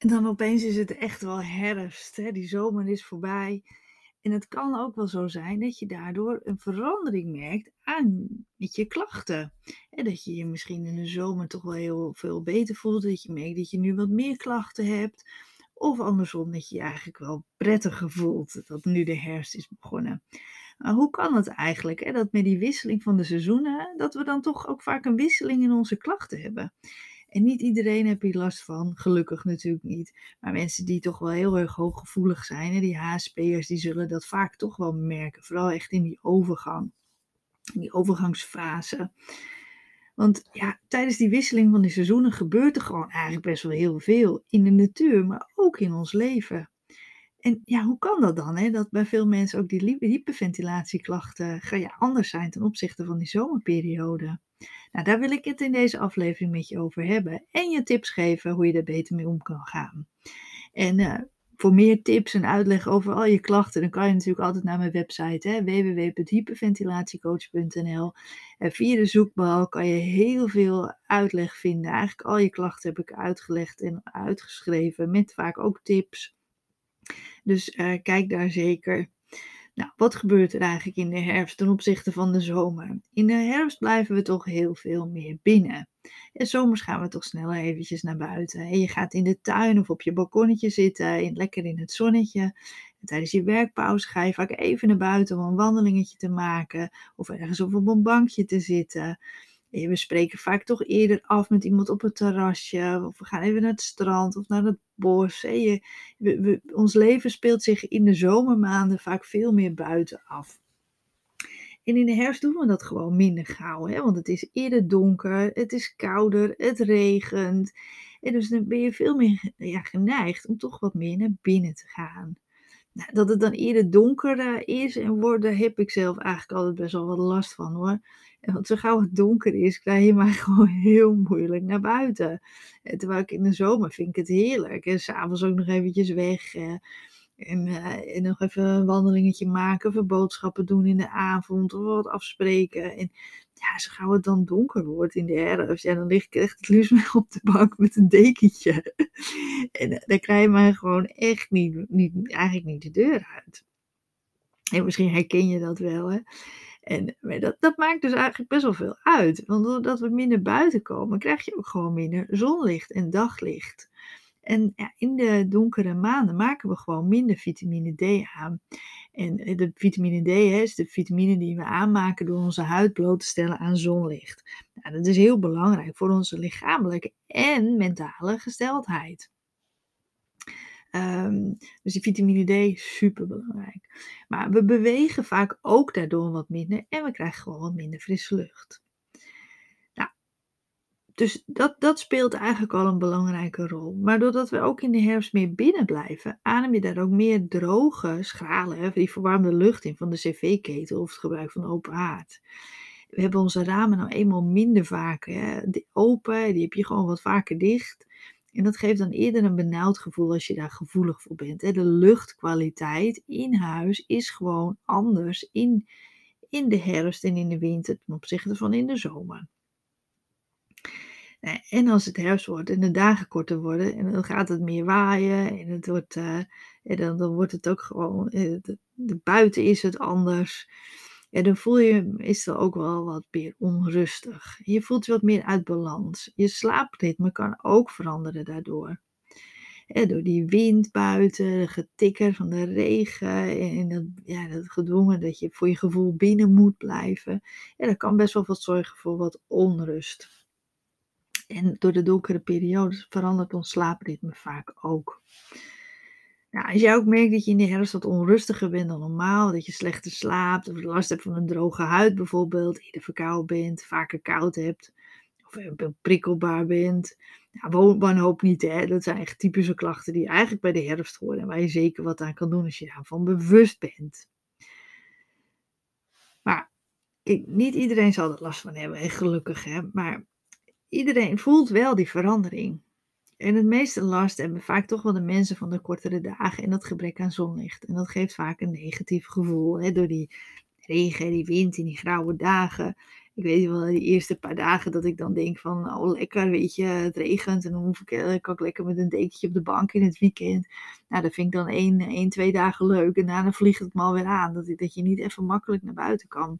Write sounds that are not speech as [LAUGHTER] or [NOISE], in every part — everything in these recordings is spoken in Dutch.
En dan opeens is het echt wel herfst. Hè? Die zomer is voorbij. En het kan ook wel zo zijn dat je daardoor een verandering merkt aan met je klachten. En dat je je misschien in de zomer toch wel heel veel beter voelt. Dat je merkt dat je nu wat meer klachten hebt. Of andersom, dat je je eigenlijk wel prettiger voelt. Dat nu de herfst is begonnen. Maar hoe kan het eigenlijk? Hè? Dat met die wisseling van de seizoenen, dat we dan toch ook vaak een wisseling in onze klachten hebben. En niet iedereen heeft hier last van, gelukkig natuurlijk niet. Maar mensen die toch wel heel erg hooggevoelig zijn, die HSP'ers, die zullen dat vaak toch wel merken. Vooral echt in die overgang, in die overgangsfase. Want ja, tijdens die wisseling van die seizoenen gebeurt er gewoon eigenlijk best wel heel veel in de natuur, maar ook in ons leven. En ja, hoe kan dat dan? Hè? Dat bij veel mensen ook die hyperventilatieklachten ja, anders zijn ten opzichte van die zomerperiode. Nou, daar wil ik het in deze aflevering met je over hebben. En je tips geven hoe je er beter mee om kan gaan. En uh, voor meer tips en uitleg over al je klachten, dan kan je natuurlijk altijd naar mijn website www.hyperventilatiecoach.nl. En via de zoekbalk kan je heel veel uitleg vinden. Eigenlijk al je klachten heb ik uitgelegd en uitgeschreven, met vaak ook tips. Dus uh, kijk daar zeker. Nou, wat gebeurt er eigenlijk in de herfst ten opzichte van de zomer? In de herfst blijven we toch heel veel meer binnen. En zomers gaan we toch sneller eventjes naar buiten. En je gaat in de tuin of op je balkonnetje zitten, in, lekker in het zonnetje. En tijdens je werkpauze ga je vaak even naar buiten om een wandelingetje te maken. Of ergens op een bankje te zitten we spreken vaak toch eerder af met iemand op het terrasje. Of we gaan even naar het strand of naar het bos. Je, ons leven speelt zich in de zomermaanden vaak veel meer buiten af. En in de herfst doen we dat gewoon minder gauw. Hè? Want het is eerder donker, het is kouder, het regent. En dus dan ben je veel meer ja, geneigd om toch wat meer naar binnen te gaan. Nou, dat het dan eerder donker is en wordt, daar heb ik zelf eigenlijk altijd best wel wat last van hoor. Want zo gauw het donker is, krijg je mij [LAUGHS] gewoon heel moeilijk naar buiten. Terwijl ik in de zomer vind ik het heerlijk. En s'avonds ook nog eventjes weg. En, uh, en, nog even een wandelingetje maken. Of boodschappen doen in de avond. Of wat afspreken. En ja, zo gauw het dan donker wordt in de herfst. Ja, dan lig ik echt het liefst [LAUGHS] op de bank met een dekentje. en eh, dan krijg je mij gewoon echt niet, niet, eigenlijk niet de deur uit. En misschien herken je dat wel, hè. En dat, dat maakt dus eigenlijk best wel veel uit. Want doordat we minder buiten komen, krijg je ook gewoon minder zonlicht en daglicht. En ja, in de donkere maanden maken we gewoon minder vitamine D aan. En eh, de vitamine D is de vitamine die we aanmaken door onze huid bloot te stellen aan zonlicht. Nou, dat is heel belangrijk voor onze lichamelijke en mentale gesteldheid. Um, dus die vitamine D is super belangrijk. Maar we bewegen vaak ook daardoor wat minder en we krijgen gewoon wat minder frisse lucht. Dus dat, dat speelt eigenlijk al een belangrijke rol. Maar doordat we ook in de herfst meer binnen blijven, adem je daar ook meer droge schralen, die verwarmde lucht in van de cv-ketel of het gebruik van open haard. We hebben onze ramen nou eenmaal minder vaak hè, open, die heb je gewoon wat vaker dicht. En dat geeft dan eerder een benauwd gevoel als je daar gevoelig voor bent. De luchtkwaliteit in huis is gewoon anders in, in de herfst en in de winter ten opzichte van in de zomer. Nou, en als het herfst wordt en de dagen korter worden, en dan gaat het meer waaien en, het wordt, uh, en dan, dan wordt het ook gewoon, eh, de, de, buiten is het anders ja, dan voel je meestal ook wel wat meer onrustig. Je voelt je wat meer uit balans. Je slaapritme kan ook veranderen daardoor. door die wind buiten, de getikker van de regen en dat, ja, dat gedwongen dat je voor je gevoel binnen moet blijven. Ja, dat kan best wel wat zorgen voor wat onrust. En door de donkere periodes verandert ons slaapritme vaak ook. Nou, als jij ook merkt dat je in de herfst wat onrustiger bent dan normaal, dat je slechter slaapt, of last hebt van een droge huid bijvoorbeeld, eerder verkouden bent, vaker koud hebt, of prikkelbaar bent, nou, wanhoop niet, hè. dat zijn echt typische klachten die eigenlijk bij de herfst horen en waar je zeker wat aan kan doen als je daarvan bewust bent. Maar niet iedereen zal er last van hebben, en gelukkig, hè, maar iedereen voelt wel die verandering. En het meeste last hebben vaak toch wel de mensen van de kortere dagen en dat gebrek aan zonlicht. En dat geeft vaak een negatief gevoel. Hè? Door die regen, die wind en die grauwe dagen ik weet wel, die eerste paar dagen dat ik dan denk van, oh lekker, weet je, het regent en dan hoef ik, kan ik lekker met een dekentje op de bank in het weekend. Nou, dat vind ik dan één, één twee dagen leuk en daarna vliegt het me alweer aan, dat, dat je niet even makkelijk naar buiten kan.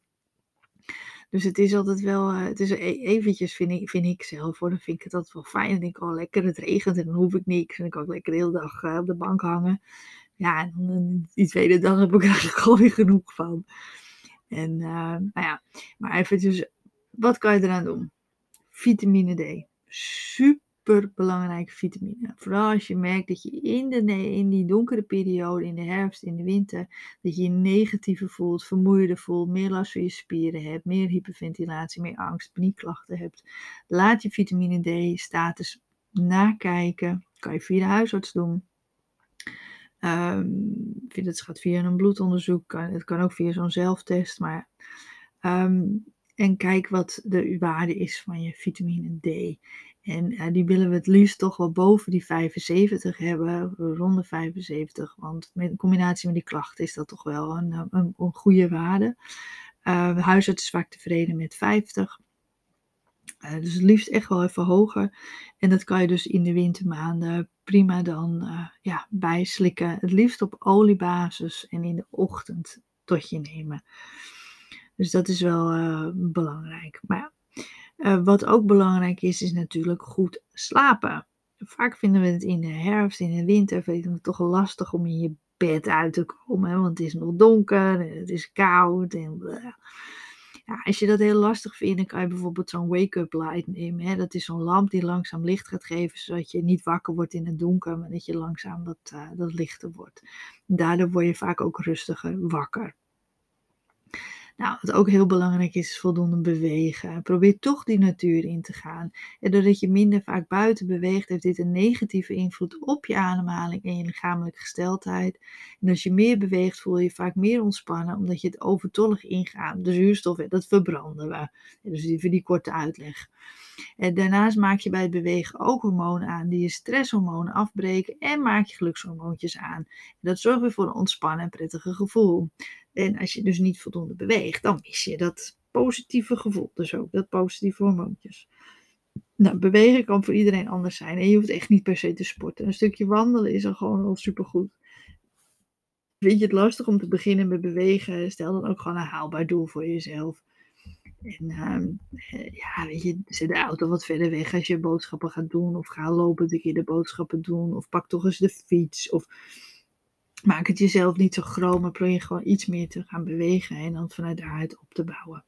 Dus het is altijd wel, uh, het is e-, eventjes vind ik, vind ik zelf hoor, dan vind ik het altijd wel fijn. Dan denk ik, oh lekker, het regent en dan hoef ik niks. En dan kan ik lekker de hele dag uh, op de bank hangen. Ja, en dan die tweede dag heb ik [LAUGHS] eigenlijk alweer genoeg van. En nou ja, maar even dus, wat kan je eraan doen? Vitamine D. Super belangrijke vitamine. Vooral als je merkt dat je in, de, in die donkere periode, in de herfst, in de winter, dat je je negatiever voelt, vermoeider voelt, meer last van je spieren hebt, meer hyperventilatie, meer angst, paniekklachten hebt. Laat je vitamine D status nakijken. Kan je via de huisarts doen. Um, het gaat via een bloedonderzoek. Het kan ook via zo'n zelftest. Maar, um, en kijk wat de waarde is van je vitamine D. En uh, die willen we het liefst toch wel boven die 75 hebben, rond de 75. Want in combinatie met die klachten is dat toch wel een, een, een goede waarde. Uh, huisarts is vaak tevreden met 50. Uh, dus het liefst echt wel even hoger. En dat kan je dus in de wintermaanden prima dan uh, ja, bijslikken. Het liefst op oliebasis en in de ochtend tot je nemen. Dus dat is wel belangrijk. Maar ja, wat ook belangrijk is, is natuurlijk goed slapen. Vaak vinden we het in de herfst, in de winter, vinden het toch lastig om in je bed uit te komen. Want het is nog donker en het is koud. En, ja, als je dat heel lastig vindt, dan kan je bijvoorbeeld zo'n wake-up light nemen. Hè? Dat is zo'n lamp die langzaam licht gaat geven, zodat je niet wakker wordt in het donker, maar dat je langzaam dat, uh, dat lichter wordt. Daardoor word je vaak ook rustiger wakker. Nou, wat ook heel belangrijk is, is voldoende bewegen. Probeer toch die natuur in te gaan. En doordat je minder vaak buiten beweegt, heeft dit een negatieve invloed op je ademhaling en je lichamelijke gesteldheid. En als je meer beweegt, voel je je vaak meer ontspannen, omdat je het overtollig ingaat. De zuurstof, dat verbranden we. Dus even die korte uitleg. En daarnaast maak je bij het bewegen ook hormonen aan die je stresshormonen afbreken en maak je gelukshormoontjes aan. Dat zorgt weer voor een ontspannen en prettige gevoel. En als je dus niet voldoende beweegt, dan mis je dat positieve gevoel. Dus ook dat positieve hormoontjes. Nou, bewegen kan voor iedereen anders zijn. En je hoeft echt niet per se te sporten. Een stukje wandelen is al gewoon al supergoed. Vind je het lastig om te beginnen met bewegen? Stel dan ook gewoon een haalbaar doel voor jezelf. En um, ja, weet je, zet de auto wat verder weg als je boodschappen gaat doen. Of ga lopen een keer de boodschappen doen. Of pak toch eens de fiets. Of maak het jezelf niet zo groot, maar probeer gewoon iets meer te gaan bewegen en dan vanuit daaruit op te bouwen.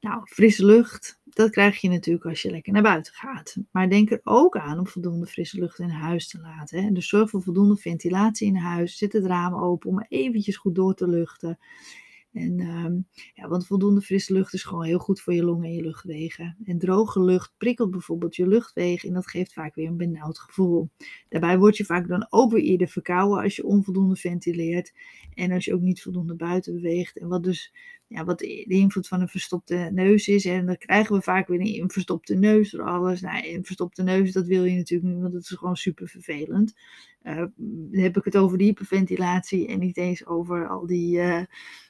Nou, frisse lucht, dat krijg je natuurlijk als je lekker naar buiten gaat. Maar denk er ook aan om voldoende frisse lucht in huis te laten. Hè. Dus zorg voor voldoende ventilatie in huis. Zet het raam open om eventjes goed door te luchten. En, um, ja, want voldoende frisse lucht is gewoon heel goed voor je longen en je luchtwegen. En droge lucht prikkelt bijvoorbeeld je luchtwegen en dat geeft vaak weer een benauwd gevoel. Daarbij word je vaak dan ook weer eerder verkouden als je onvoldoende ventileert en als je ook niet voldoende buiten beweegt. En wat dus ja, wat de invloed van een verstopte neus is. En dan krijgen we vaak weer een verstopte neus door alles. Nou, een verstopte neus, dat wil je natuurlijk niet, want dat is gewoon super vervelend. Dan heb ik het over die hyperventilatie en niet eens over al die... Uh,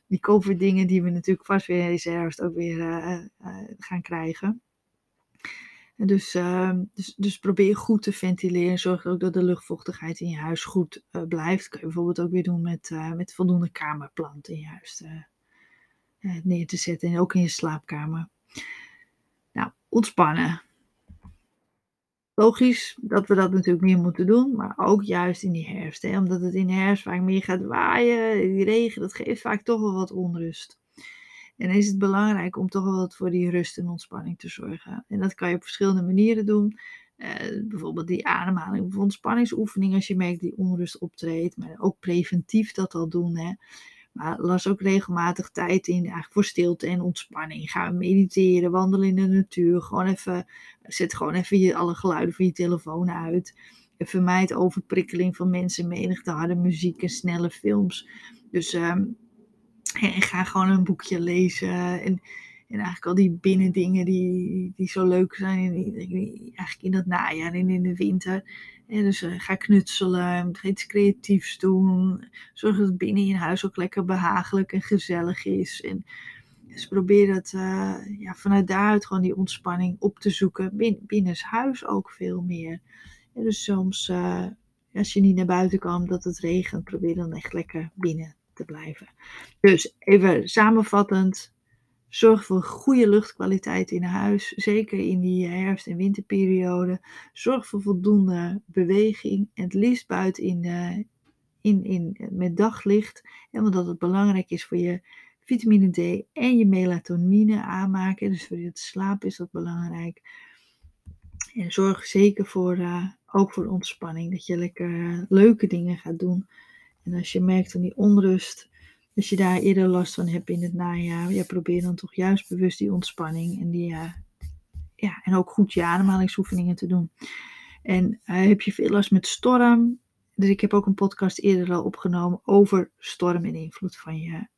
die die we natuurlijk vast weer deze herfst ook weer uh, gaan krijgen. Dus, uh, dus, dus, probeer goed te ventileren. Zorg ook dat de luchtvochtigheid in je huis goed blijft. Kun je bijvoorbeeld ook weer doen met, met voldoende kamerplanten huis neer te zetten. En ook in je slaapkamer. Nou, ontspannen logisch dat we dat natuurlijk meer moeten doen, maar ook juist in die herfst. Hè? Omdat het in de herfst vaak meer gaat waaien, die regen, dat geeft vaak toch wel wat onrust. En is het belangrijk om toch wel wat voor die rust en ontspanning te zorgen. En dat kan je op verschillende manieren doen. Uh, bijvoorbeeld die ademhaling of ontspanningsoefening als je merkt die onrust optreedt. Maar ook preventief dat al doen. Hè? Maar las ook regelmatig tijd in eigenlijk voor stilte en ontspanning. Ga mediteren, wandelen in de natuur. Gewoon even, zet gewoon even je, alle geluiden van je telefoon uit. Vermijd overprikkeling van mensen, menigte, harde muziek en snelle films. Dus um, en ga gewoon een boekje lezen. En, en eigenlijk al die binnendingen die, die zo leuk zijn. Eigenlijk in dat najaar en in de winter. Dus uh, ga knutselen, ga iets creatiefs doen. Zorg dat het binnen in huis ook lekker behagelijk en gezellig is. En Dus probeer het uh, ja, vanuit daaruit gewoon die ontspanning op te zoeken. Bin, binnenshuis ook veel meer. Dus soms, uh, als je niet naar buiten kan omdat het regent, probeer dan echt lekker binnen te blijven. Dus even samenvattend. Zorg voor goede luchtkwaliteit in huis, zeker in die herfst- en winterperiode. Zorg voor voldoende beweging, het liefst buiten in, uh, in, in, met daglicht. En omdat het belangrijk is voor je vitamine D en je melatonine aanmaken. Dus voor het slaap is dat belangrijk. En zorg zeker voor, uh, ook voor ontspanning. Dat je lekker uh, leuke dingen gaat doen. En als je merkt van die onrust, als je daar eerder last van hebt in het najaar, ja, probeer dan toch juist bewust die ontspanning en, die, uh, ja, en ook goed je ademhalingsoefeningen te doen. En heb je veel last met storm, dus ik heb ook een podcast eerder al opgenomen over storm en invloed van je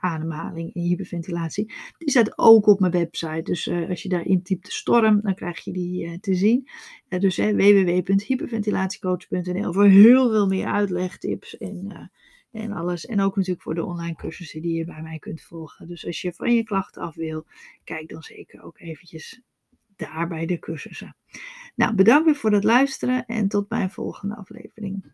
ademhaling en hyperventilatie. Die staat ook op mijn website. Dus uh, als je daar intypt storm, dan krijg je die te zien. Dus www.hyperventilatiecoach.nl voor heel veel meer uitlegtips en, en alles. En ook natuurlijk voor de online cursussen die je bij mij kunt volgen. Dus als je van je klachten af wil, kijk dan zeker ook eventjes daar bij de cursussen. Nou, bedankt weer voor het luisteren en tot mijn volgende aflevering.